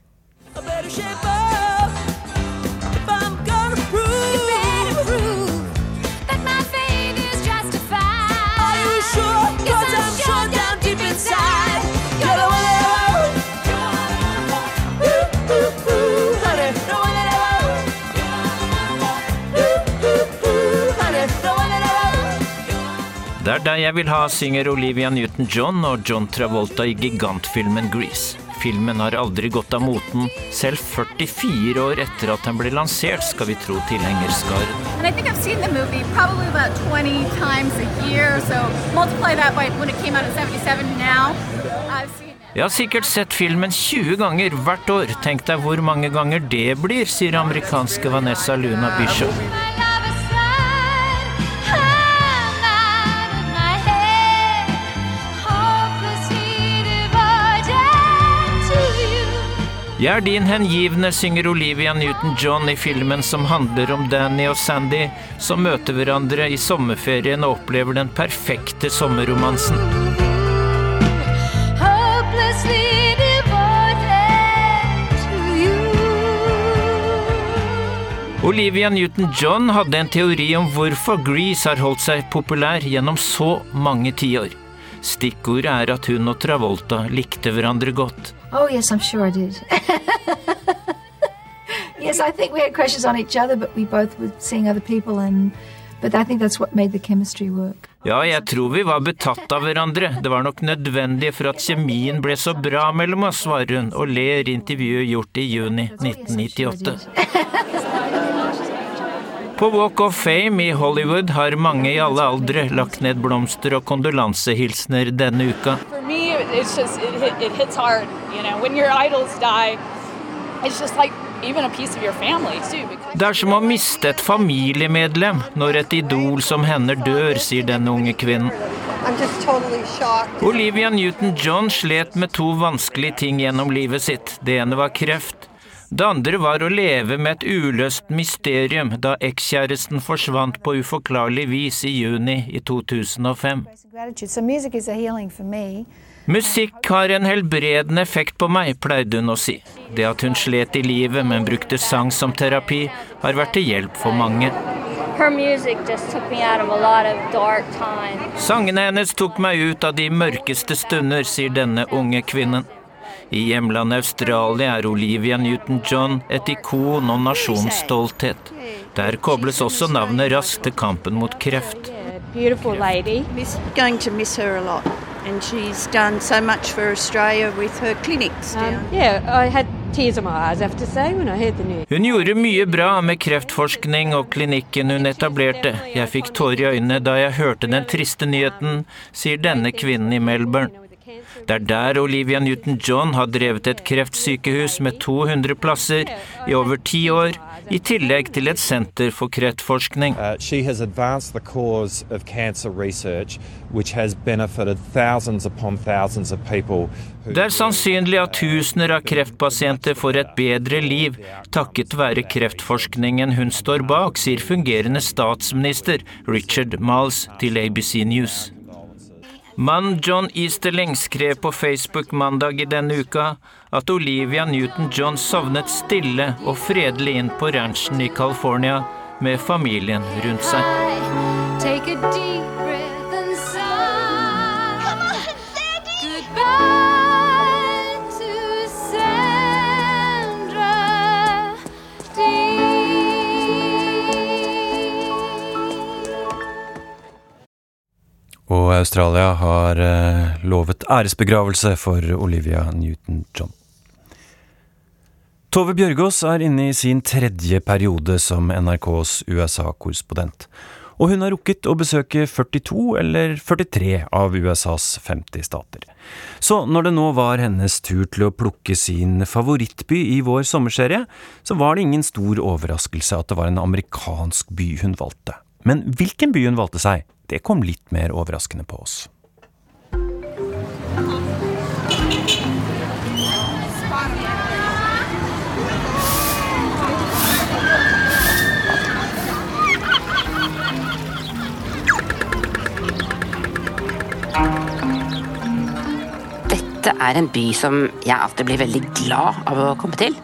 Jeg vil ha, synger Olivia Newton-John og John Travolta i gigantfilmen Grease. Filmen har aldri gått av moten, selv 44 år etter at den ble lansert, skal vi tro tilhengerskaren. Jeg har sikkert sett filmen 20 ganger hvert år. Tenk deg hvor mange ganger det blir, sier amerikanske Vanessa Luna Bishop. Jeg er din hengivne, synger Olivia Newton-John i filmen som handler om Danny og Sandy som møter hverandre i sommerferien og opplever den perfekte sommerromansen. Olivia Newton-John hadde en teori om hvorfor Grease har holdt seg populær gjennom så mange tiår. Stikkordet er at hun og Travolta likte hverandre godt. Oh, yes, I'm sure I did. (laughs) yes, I think we had crushes on each other, but we both were seeing other people, and but I think that's what made the chemistry work. Ja, jeg tror vi var betatt av hverandre. Det var nok nødvendig for at kjemien ble så bra mellom oss, svarer hun og ler intervjuet gjort i juni 1998. (laughs) På Walk of Fame i Hollywood har mange i alle aldre lagt ned blomster og kondolansehilsener denne uka. Det er som å miste et familiemedlem når et idol som henne dør, sier denne unge kvinnen. totally Olivia Newton-John slet med to vanskelige ting gjennom livet sitt. Det ene var kreft. Det andre var å leve med et uløst mysterium da ekskjæresten forsvant på uforklarlig vis i juni i 2005. Musikk har en helbredende effekt på meg, pleide hun å si. Det at hun slet i livet, men brukte sang som terapi, har vært til hjelp for mange. Sangene hennes tok meg ut av de mørkeste stunder, sier denne unge kvinnen. I hjemlandet Australia er Olivia Newton-John et ikon og nasjonsstolthet. Der kobles også navnet raskt til kampen mot kreft. Beautiful lady. Miss, going to miss her a lot and she's done so much for Australia with her clinics um. Yeah, I had tears in my eyes, I have to say, when I heard the news. Hun gjorde mye bra med kreftforskning og klinikken hun etablerte. Jeg fikk tårer i øynene da jeg hørte den triste nyheten, sier denne kvinnen i Melbourne. Det er der Olivia Newton-John har drevet et kreftsykehus med 200 plasser i over ti år, i tillegg til et senter for kreftforskning. Uh, det er sannsynlig at tusener av kreftpasienter får et bedre liv takket være kreftforskningen hun står bak, sier fungerende statsminister Richard Miles til ABC News. Mannen John Easterling skrev på Facebook mandag i denne uka at Olivia Newton-John sovnet stille og fredelig inn på ranchen i California med familien rundt seg. Og Australia har eh, lovet æresbegravelse for Olivia Newton-John. Tove Bjørgaas er inne i sin tredje periode som NRKs USA-korrespondent. Og hun har rukket å besøke 42 eller 43 av USAs 50 stater. Så når det nå var hennes tur til å plukke sin favorittby i vår sommerserie, så var det ingen stor overraskelse at det var en amerikansk by hun valgte. Men hvilken by hun valgte seg, det kom litt mer overraskende på oss. Dette er en by som jeg alltid blir veldig glad av å komme til.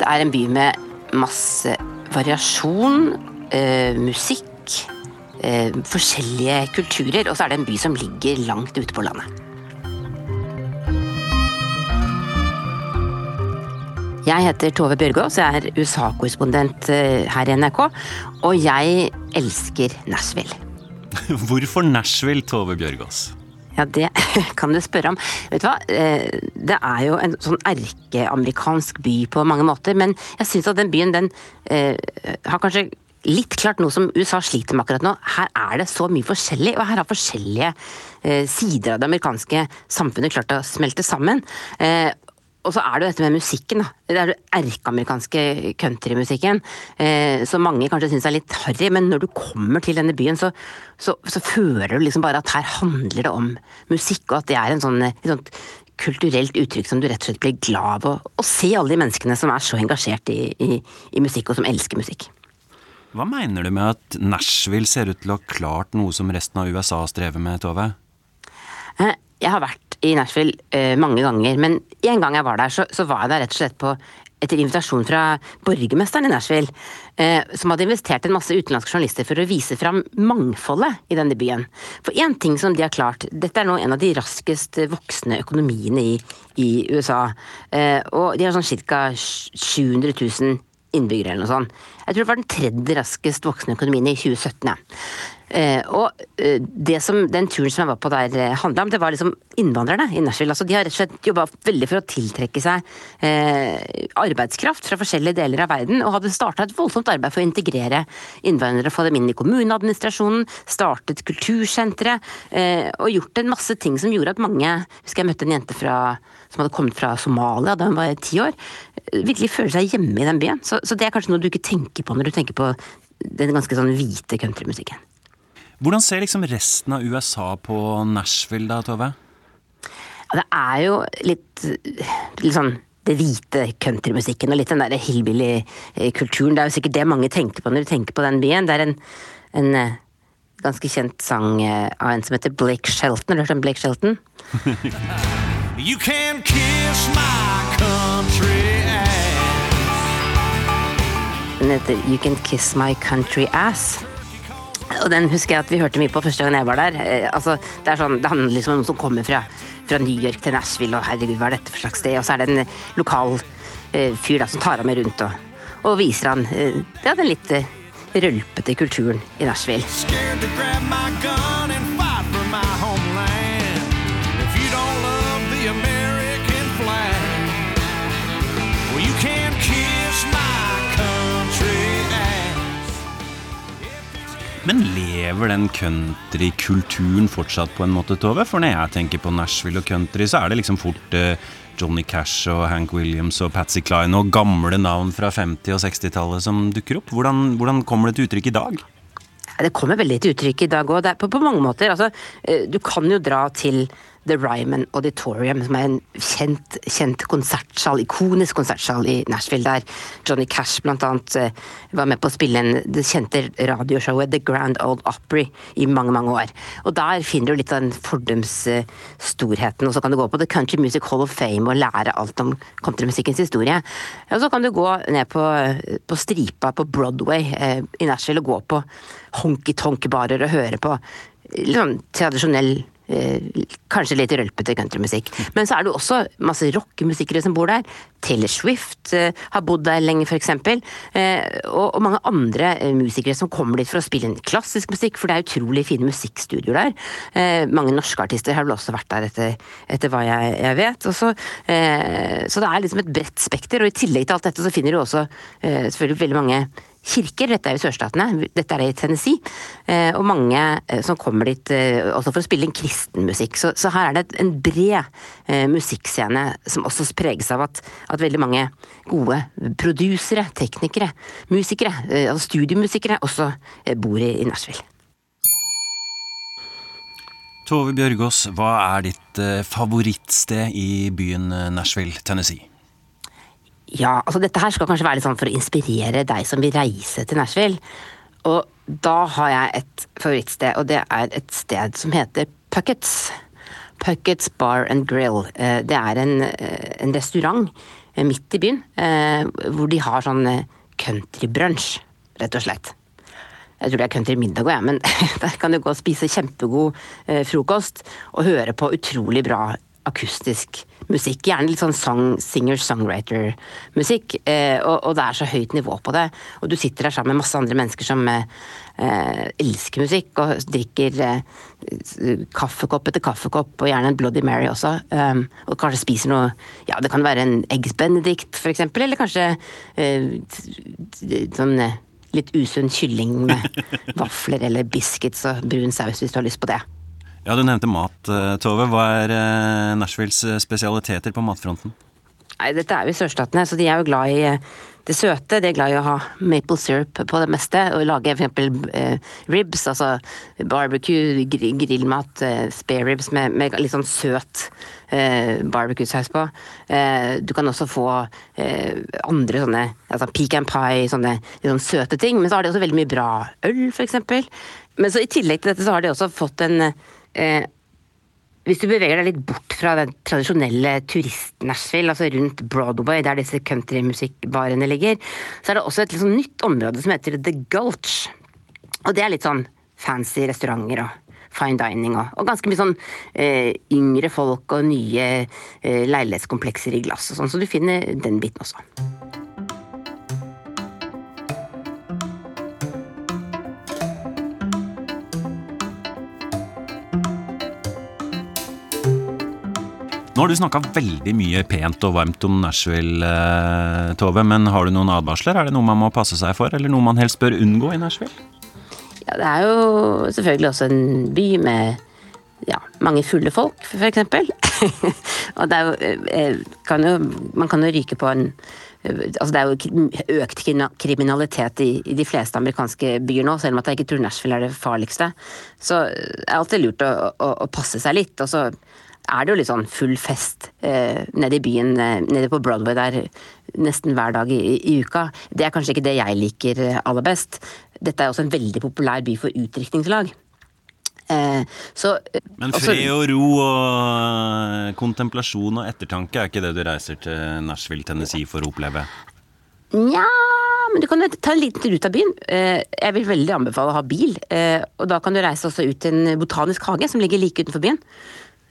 Det er en by med masse variasjon, eh, musikk eh, forskjellige kulturer, og så er det en by som ligger langt ute på landet. Jeg heter Tove Bjørgaas, jeg er USA-korrespondent eh, her i NRK, og jeg elsker Nashville. (laughs) Hvorfor Nashville, Tove Bjørgaas? Ja, det (laughs) kan du spørre om. Vet du hva, eh, det er jo en sånn erkeamerikansk by på mange måter, men jeg syns at den byen, den eh, har kanskje litt klart noe som USA sliter med akkurat nå. Her er det så mye forskjellig, og her har forskjellige eh, sider av det amerikanske samfunnet klart å smelte sammen. Eh, og så er det jo dette med musikken, da. Det er den erkeamerikanske countrymusikken. Eh, som mange kanskje syns er litt harry, men når du kommer til denne byen, så, så, så, føler du liksom bare at her handler det om musikk, og at det er en sånn, et sånt kulturelt uttrykk som du rett og slett blir glad av å se alle de menneskene som er så engasjert i, i, i musikk, og som elsker musikk. Hva mener du med at Nashville ser ut til å ha klart noe som resten av USA strever med, Tove? Eh, jeg har vært i Nashville uh, mange ganger, men en gang jeg var der, så, så, var jeg der rett og slett på etter invitasjon fra borgermesteren i Nashville, uh, som hadde investert en masse utenlandske journalister for å vise fram mangfoldet i denne byen. For én ting som de har klart, dette er nå en av de raskest voksende økonomiene i, i USA, uh, og de har sånn ca. 700 000 innbyggere eller noe sånt. Jeg tror det var den tredje raskest voksende økonomien i 2017. Ja. Uh, og uh, som, Den turen som jeg var på der uh, handla om, det var liksom innvandrerne i Nashville. Altså, de har rett og slett jobba veldig for å tiltrekke seg eh, arbeidskraft fra forskjellige deler av verden, og hadde starta et voldsomt arbeid for å integrere innvandrere, få dem inn i kommuneadministrasjonen, startet kultursentre, eh, og gjort en masse ting som gjorde at mange Husker jeg møtte en jente fra, som hadde kommet fra Somalia da hun var ti år, virkelig føler seg hjemme i den byen. Så, så, det er kanskje noe du ikke tenker på når du tenker på den ganske sånn hvite countrymusikken. Hvordan ser liksom resten av USA på Nashville da, Tove? Ja, det er jo litt, litt sånn det hvite countrymusikken og litt den der hillbilly-kulturen. Det er jo sikkert det mange tenker på når de tenker på den byen. Det er en, en eh, ganske kjent sang eh, av en som heter Blake Shelton. Har du hørt om Blake Shelton? (laughs) You can kiss my country ass. Den heter You Can Kiss My Country Ass. Og den husker jeg at vi hørte mye på første gang jeg var der. Eh, altså, det, er sånn, det handler liksom om noen som kommer fra, fra New York til Nashville, og herregud, hva er dette for slags sted? Og så er det en lokal eh, fyr da, som tar ham med rundt og, og viser han eh, ja, den litt eh, rølpete kulturen i Nashville. Men lever den countrykulturen fortsatt på en måte, Tove? For når jeg tenker på Nashville og country, så er det liksom fort uh, Johnny Cash og Hank Williams og Patsy Cline og gamle navn fra 50- og 60-tallet som dukker opp. Hvordan, hvordan kommer det til uttrykk i dag? Det kommer veldig til uttrykk i dag òg, på, på mange måter. Altså, eh, du kan jo dra til The Ryman Auditorium, som er en kjent, kjent konsertsal, ikonisk konsertsal i Nashville, der Johnny Cash annet eh, var med på å spille en, det kjente radioshowet The Grand Old Opry i mange, mange år. Og der finner du litt av den fordumsstorheten, og så kan du gå på The Country Music Hall of Fame og lære alt om countrymusikkens historie. Og så kan du gå ned på, på stripa på Broadway eh, i Nashville og gå på honky-tonk-barer og høre på sånn tradisjonell kanskje litt rølpete countrymusikk. Men så er det jo også masse rockemusikere som bor der. Taylor Swift eh, har bodd der lenge, f.eks. Eh, og, og mange andre eh, musikere som kommer dit for å spille inn klassisk musikk, for det er utrolig fine musikkstudioer der. Eh, mange norske artister har vel også vært der, etter, etter hva jeg, jeg vet. Også, så, eh, det er liksom et bredt spekter, og i tillegg til alt dette så finner du også eh, selvfølgelig veldig mange kirker. Dette er jo sørstatene, dette er i Tennessee. Eh, og mange eh, som kommer dit eh, også for å spille en kristen musikk. Så, så her er det en bred musikkscene som også preges av at, at veldig mange gode produsere, teknikere, musikere, altså studiomusikere også bor i, i Nashville. Tove Bjørgaas, hva er ditt favorittsted i byen Nashville, Tennessee? Ja, altså dette her skal kanskje være litt sånn for å inspirere deg som vil reise til Nashville. Og da har jeg et favorittsted, og det er et sted som heter Puckets. Puckets Bar and Grill. Eh, Det er en, eh, en restaurant eh, midt i byen, hvor de har sånn countrybrunch, rett og slett. Jeg tror det er countrymiddag òg, jeg, men (laughs) der kan du gå og spise kjempegod frokost og høre på utrolig bra akustisk musikk. Gjerne litt sånn song, singer-songwriter-musikk. Eh, og, og det er så høyt nivå på det. Og du sitter der sammen med masse andre mennesker som eh, eh, elsker musikk og drikker eh, kaffekopp etter kaffekopp, og gjerne en Bloody Mary også. Um, og kanskje spiser noe Ja, det kan være en Eggs Benedict, for eksempel, eller kanskje eh, sånn litt usunn kylling med (laughs) vafler eller biscuits og brun saus, hvis du har lyst på det. Ja, Du nevnte mat, eh, Tove. Hva er eh, Nashvilles eh, spesialiteter på matfronten? Nei, dette er jo sørstatene, så de er jo glad i det søte. De er glad i å ha maple syrup på det meste, og lage eksempel eh, ribs, altså barbecue, gr grillmat, eh, spare ribs med, med litt sånn søt eh, barbecue-saus på. Eh, du kan også få andre sånne, altså pecan pie, sånne sånn søte ting, men så har de også veldig mye bra øl, eksempel. Men så i tillegg til dette så har de også fått en eh, hvis du beveger deg litt bort fra den tradisjonelle turist-Nashville, altså rundt Broadway, der disse countrymusikkbarene ligger, så er det også et litt sånn nytt område som heter The Gulch. Og det er litt sånn fancy restauranter og fine dining og, og ganske mye sånn eh, yngre folk og nye eh, leilighetskomplekser i glass og sånn, så du finner den biten også. Har du snakka veldig mye pent og varmt om Nashville, eh, Tove. Men har du noen advarsler? Er det noe man må passe seg for, eller noe man helst bør unngå i Nashville? Ja, det er jo selvfølgelig også en by med ja, mange fulle folk, for eksempel. (laughs) og det er jo, eh, kan jo, man kan jo ryke på en Altså det er jo økt kriminalitet i, i, de fleste amerikanske byer nå, selv om at jeg ikke tror Nashville er det farligste. Så det er alltid lurt å, å, å passe seg litt. Og så er det jo litt sånn full fest eh, nede i byen, eh, nede på Broadway der nesten hver dag i, i, uka. Det er kanskje ikke det jeg liker eh, aller best. Dette er også en veldig populær by for utdrikningslag. Eh, så, Men fred og ro og kontemplasjon og ettertanke er ikke det du reiser til Nashville, Tennessee for å oppleve? Nja, men du kan ta en liten tur ut av byen. Jeg vil veldig anbefale å ha bil. Og da kan du reise også ut til en botanisk hage som ligger like utenfor byen.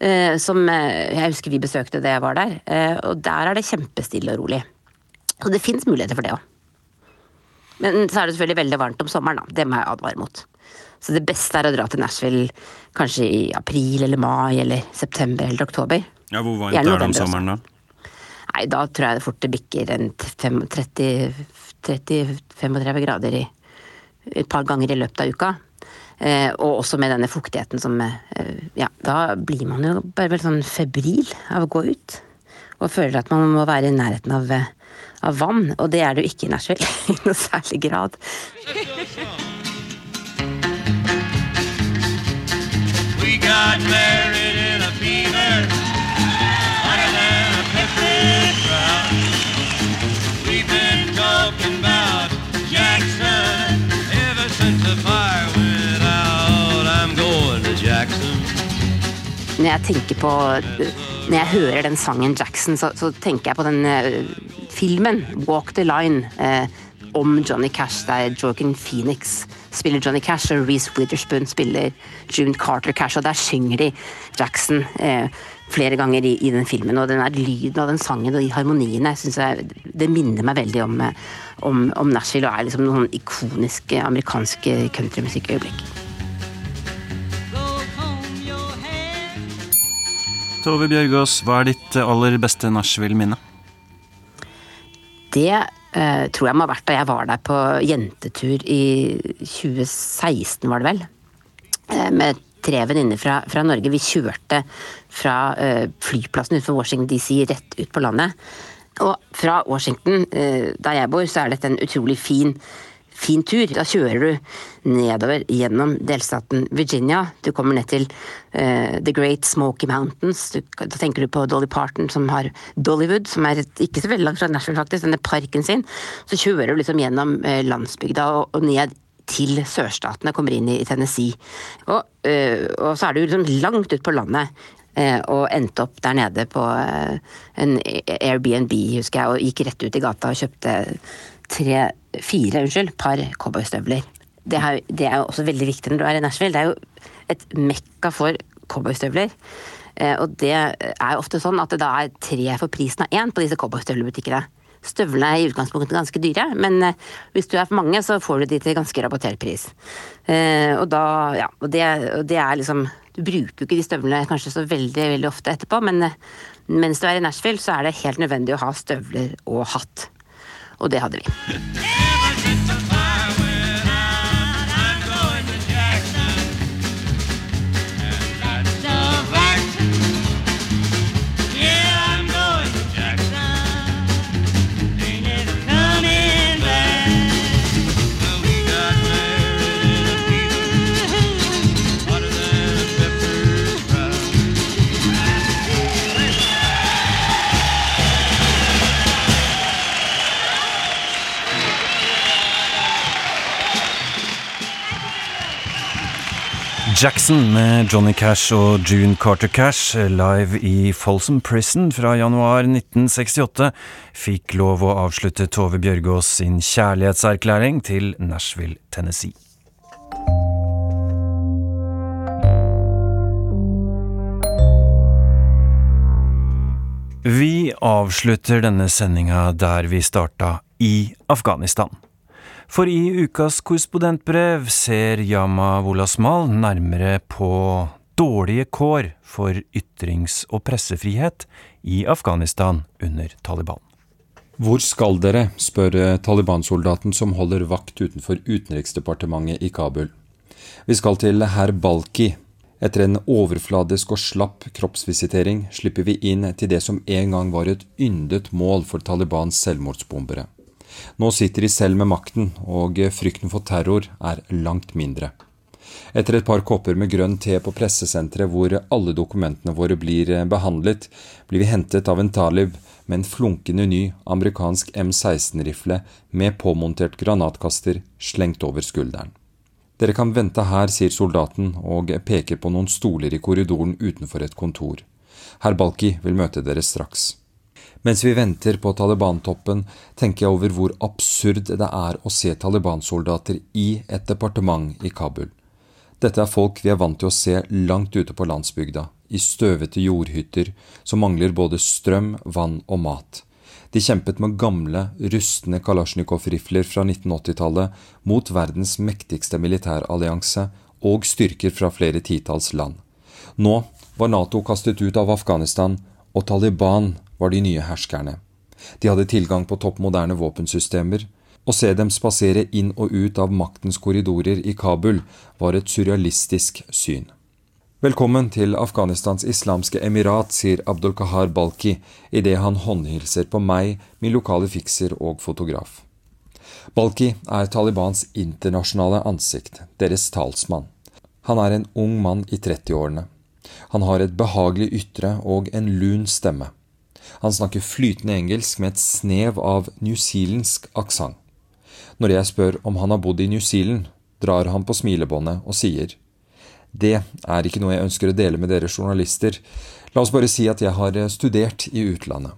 Eh, som eh, jeg husker vi besøkte da jeg var der. Eh, og der er det kjempestille og rolig. Og det fins muligheter for det òg. Men så er det selvfølgelig veldig varmt om sommeren, da. Det må jeg advare mot. Så det beste er å dra til Nashville kanskje i april eller mai eller september eller oktober. Ja, Hvor varmt er det om sommeren da? Nei, Da tror jeg det fort det bikker en 30-35 grader i, et par ganger i løpet av uka. Eh, og også med denne fuktigheten som eh, Ja, da blir man jo bare veldig sånn febril av å gå ut. Og føler at man må være i nærheten av, eh, av vann. Og det er det jo ikke i Nashville (laughs) i noe særlig grad. We got married Når jeg tenker på Når jeg hører den sangen Jackson, så, så tenker jeg på den uh, filmen Walk the Line uh, om Johnny Cash, der Jorgan Phoenix spiller Johnny Cash, og Reece Witherspoon spiller June Carter Cash, og der synger de Jackson uh, flere ganger i, i, den filmen. Og den lyden av den sangen og de harmoniene synes jeg, det minner meg veldig om, om, om Nashville og er liksom noen ikoniske amerikanske countrymusikkøyeblikk. Tove Bjørgaas, hva er ditt aller beste Nashville-minne? Det eh, tror jeg må ha vært da jeg var der på jentetur i 2016, var det vel. Eh, med tre venninner fra, fra, Norge. Vi kjørte fra eh, flyplassen utenfor Washington DC rett ut på landet. Og fra Washington, eh, der jeg bor, så er dette en utrolig fin fin tur. Da kjører du nedover gjennom delstaten Virginia. Du kommer ned til uh, The Great Smoky Mountains. Du, da tenker du på Dolly Parton som har Dollywood, som er et, ikke så veldig langt fra Nashville, faktisk, denne parken sin. Så kjører du liksom gjennom uh, landsbygda og, og, ned til sørstatene, kommer inn i, i Tennessee. Og, uh, og, så er du liksom langt ut på landet. Og endte opp der nede på en Airbnb, husker jeg, og gikk rett ut i gata og kjøpte tre, fire unnskyld, par cowboystøvler. Det, det, er jo også veldig viktig når du er i Nashville. Det er jo et mekka for cowboystøvler. Eh, og det er jo ofte sånn at det da er tre for prisen av én på disse cowboystøvlebutikkene. Støvlene er i utgangspunktet ganske dyre, men eh, hvis du er for mange, så får du de til ganske rabattert pris. Eh, og da, ja, og det, og det er liksom Du bruker jo ikke de støvlene kanskje så veldig, veldig ofte etterpå, men mens du er i Nashville, så er det helt nødvendig å ha støvler og hatt og det hadde vi. Jackson med Johnny Cash og June Carter Cash live i Folsom Prison fra januar 1968 fikk lov å avslutte Tove Bjørgaas sin kjærlighetserklæring til Nashville, Tennessee. Vi avslutter denne sendinga der vi starta, i Afghanistan. For i ukas korrespondentbrev ser Yama Wolasmal nærmere på dårlige kår for ytrings- og pressefrihet i Afghanistan under Taliban. Hvor skal dere, spør Taliban-soldaten som holder vakt utenfor Utenriksdepartementet i Kabul. Vi skal til herr Balki, Etter en overfladisk og slapp kroppsvisitering slipper vi inn til det som en gang var et yndet mål for Talibans selvmordsbombere. Nå sitter de selv med makten, og frykten for terror er langt mindre. Etter et par kopper med grønn te på pressesenteret hvor alle dokumentene våre blir behandlet, blir vi hentet av en talib med en flunkende ny amerikansk M16-rifle med påmontert granatkaster slengt over skulderen. Dere kan vente her, sier soldaten og peker på noen stoler i korridoren utenfor et kontor. Herr Balki vil møte dere straks. Mens vi venter på Taliban-toppen, tenker jeg over hvor absurd det er å se Taliban-soldater i et departement i Kabul. Dette er folk vi er vant til å se langt ute på landsbygda, i støvete jordhytter som mangler både strøm, vann og mat. De kjempet med gamle, rustne Kalasjnikov-rifler fra 1980-tallet mot verdens mektigste militærallianse og styrker fra flere titalls land. Nå var Nato kastet ut av Afghanistan, og Taliban var de nye herskerne. De hadde tilgang på topp moderne våpensystemer. Å se dem spasere inn og ut av maktens korridorer i Kabul var et surrealistisk syn. Velkommen til Afghanistans islamske emirat, sier Abdul Kahar Balki idet han håndhilser på meg, min lokale fikser og fotograf. Balki er Talibans internasjonale ansikt, deres talsmann. Han er en ung mann i 30-årene. Han har et behagelig ytre og en lun stemme. Han snakker flytende engelsk med et snev av newzealandsk aksent. Når jeg spør om han har bodd i New Zealand, drar han på smilebåndet og sier det er ikke noe jeg ønsker å dele med dere journalister. La oss bare si at jeg har eh, studert i utlandet.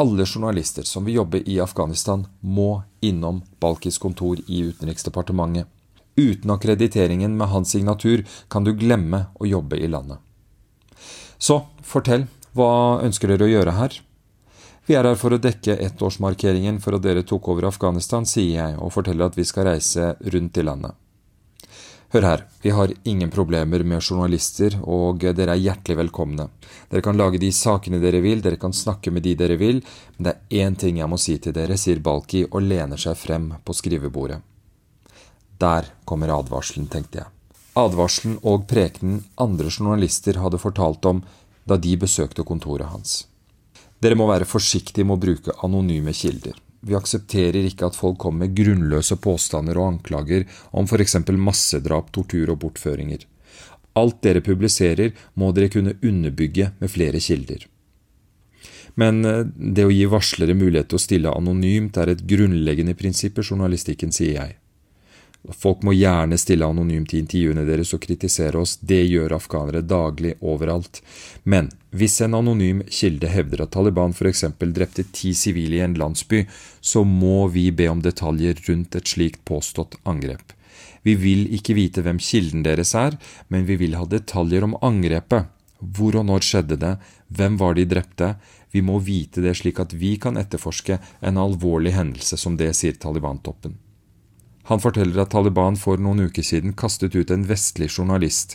Alle journalister som vil jobbe i Afghanistan, må innom Balkis kontor i Utenriksdepartementet. Uten akkrediteringen med hans signatur kan du glemme å jobbe i landet. Så fortell, hva ønsker dere å gjøre her? Vi er her for å dekke ettårsmarkeringen for at dere tok over Afghanistan, sier jeg og forteller at vi skal reise rundt i landet. Hør her, vi har ingen problemer med journalister, og dere er hjertelig velkomne. Dere kan lage de sakene dere vil, dere kan snakke med de dere vil, men det er én ting jeg må si til dere, sier Balki og lener seg frem på skrivebordet. Der kommer advarselen, tenkte jeg. Advarselen og prekenen andre journalister hadde fortalt om da de besøkte kontoret hans. Dere må være forsiktige med å bruke anonyme kilder. Vi aksepterer ikke at folk kommer med grunnløse påstander og anklager om f.eks. massedrap, tortur og bortføringer. Alt dere publiserer, må dere kunne underbygge med flere kilder. Men eh, det å gi varslere mulighet til å stille anonymt er et grunnleggende prinsipp i journalistikken, sier jeg. Folk må gjerne stille anonymt i intervjuene deres og kritisere oss, det gjør afghanere daglig overalt. Men hvis en anonym kilde hevder at Taliban f.eks. drepte ti sivile i en landsby, så må vi be om detaljer rundt et slikt påstått angrep. Vi vil ikke vite hvem kilden deres er, men vi vil ha detaljer om angrepet. Hvor og når skjedde det? Hvem var de drepte? Vi må vite det slik at vi kan etterforske en alvorlig hendelse som det, sier Taliban-toppen. Han forteller at Taliban for noen uker siden kastet ut en vestlig journalist.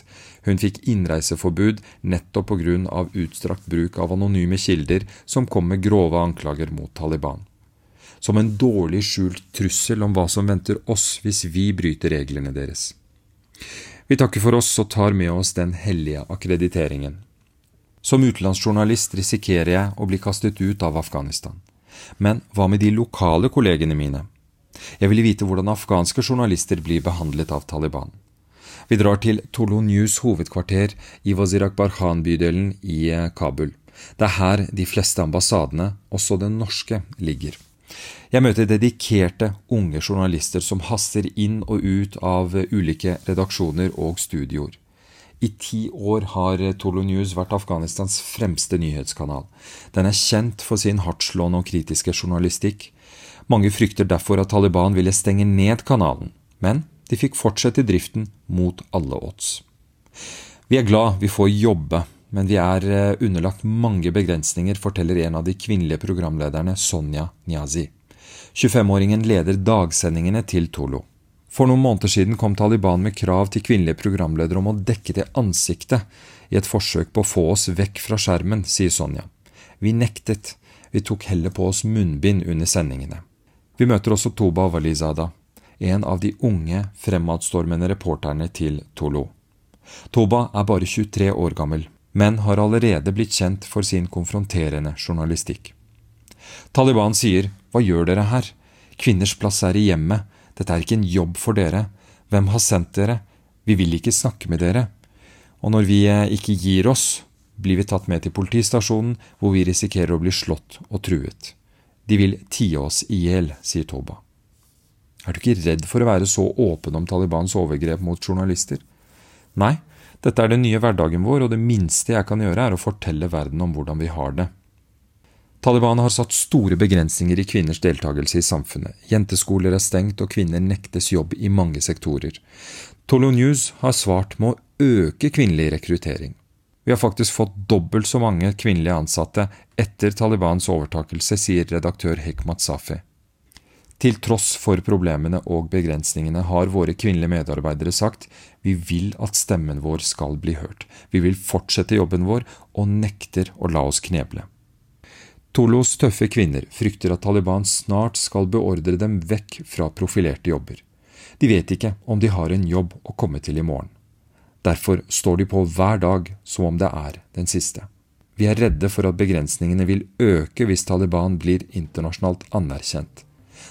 Hun fikk innreiseforbud nettopp pga. utstrakt bruk av anonyme kilder som kom med grove anklager mot Taliban. Som en dårlig skjult trussel om hva som venter oss hvis vi bryter reglene deres. Vi takker for oss og tar med oss den hellige akkrediteringen. Som utenlandsjournalist risikerer jeg å bli kastet ut av Afghanistan. Men hva med de lokale kollegene mine? Jeg ville vite hvordan afghanske journalister blir behandlet av Taliban. Vi drar til Tolo News hovedkvarter i Wazir Akbar Khan-bydelen i eh, Kabul. Det er her de fleste ambassadene, også den norske, ligger. Jeg møter dedikerte, unge journalister som haster inn og ut av ulike redaksjoner og studioer. I ti år har Tolo News vært Afghanistans fremste nyhetskanal. Den er kjent for sin hardtslående og kritiske journalistikk, mange frykter derfor at Taliban ville stenge ned kanalen, men de fikk fortsette driften mot alle odds. Vi er glad vi får jobbe, men vi er eh, underlagt mange begrensninger, forteller en av de kvinnelige programlederne, Sonja Nyazi. 25-åringen leder dagsendingene til Tolo. For noen måneder siden kom Taliban med krav til kvinnelige programledere om å dekke til ansiktet i et forsøk på å få oss vekk fra skjermen, sier Sonja. Vi nektet, vi tok heller på oss munnbind under sendingene. Vi møter også Toba Walizada, en av de unge, fremadstormende reporterne til Tolo. Toba er bare 23 år gammel, men har allerede blitt kjent for sin konfronterende journalistikk. Taliban sier hva gjør dere her? Kvinners plass er i hjemmet, dette er ikke en jobb for dere. Hvem har sendt dere? Vi vil ikke snakke med dere. Og når vi eh, ikke gir oss, blir vi tatt med til politistasjonen, hvor vi risikerer å bli slått og truet. De vil tie oss i hjel, sier Toba. Er du ikke redd for å være så åpen om Talibans overgrep mot journalister? Nei, dette er den nye hverdagen vår, og det minste jeg kan gjøre, er å fortelle verden om hvordan vi har det. Taliban har satt store begrensninger i kvinners deltakelse i samfunnet. Jenteskoler er stengt, og kvinner nektes jobb i mange sektorer. Tolo News har svart med å øke kvinnelig rekruttering. Vi har faktisk fått dobbelt så mange kvinnelige ansatte etter Talibans overtakelse, sier redaktør Hekmat Safi. Til tross for problemene og begrensningene har våre kvinnelige medarbeidere sagt vi vil at stemmen vår skal bli hørt. Vi vil fortsette jobben vår og nekter å la oss kneble. Tolos tøffe kvinner frykter at Taliban snart skal beordre dem vekk fra profilerte jobber. De vet ikke om de har en jobb å komme til i morgen. Derfor står de på hver dag som om det er den siste. Vi er redde for at begrensningene vil øke hvis Taliban blir internasjonalt anerkjent.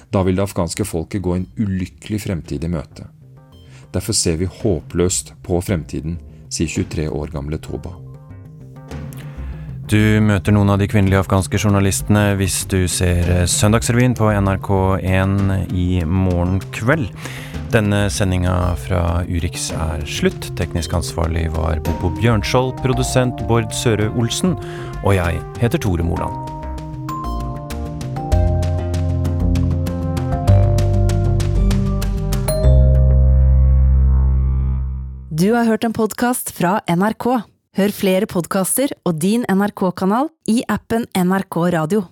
Da vil det afghanske folket gå en ulykkelig fremtid i møte. Derfor ser vi håpløst på fremtiden, sier 23 år gamle Toba. Du møter noen av de kvinnelige afghanske journalistene hvis du ser Søndagsrevyen på NRK1 i morgen kveld. Denne sendinga fra Urix er slutt. Teknisk ansvarlig var Bobo Bjørnskjold, produsent Bård Søre Olsen, og jeg heter Tore Moland. Du har hørt en podkast fra NRK. Hør flere podkaster og din NRK-kanal i appen NRK Radio.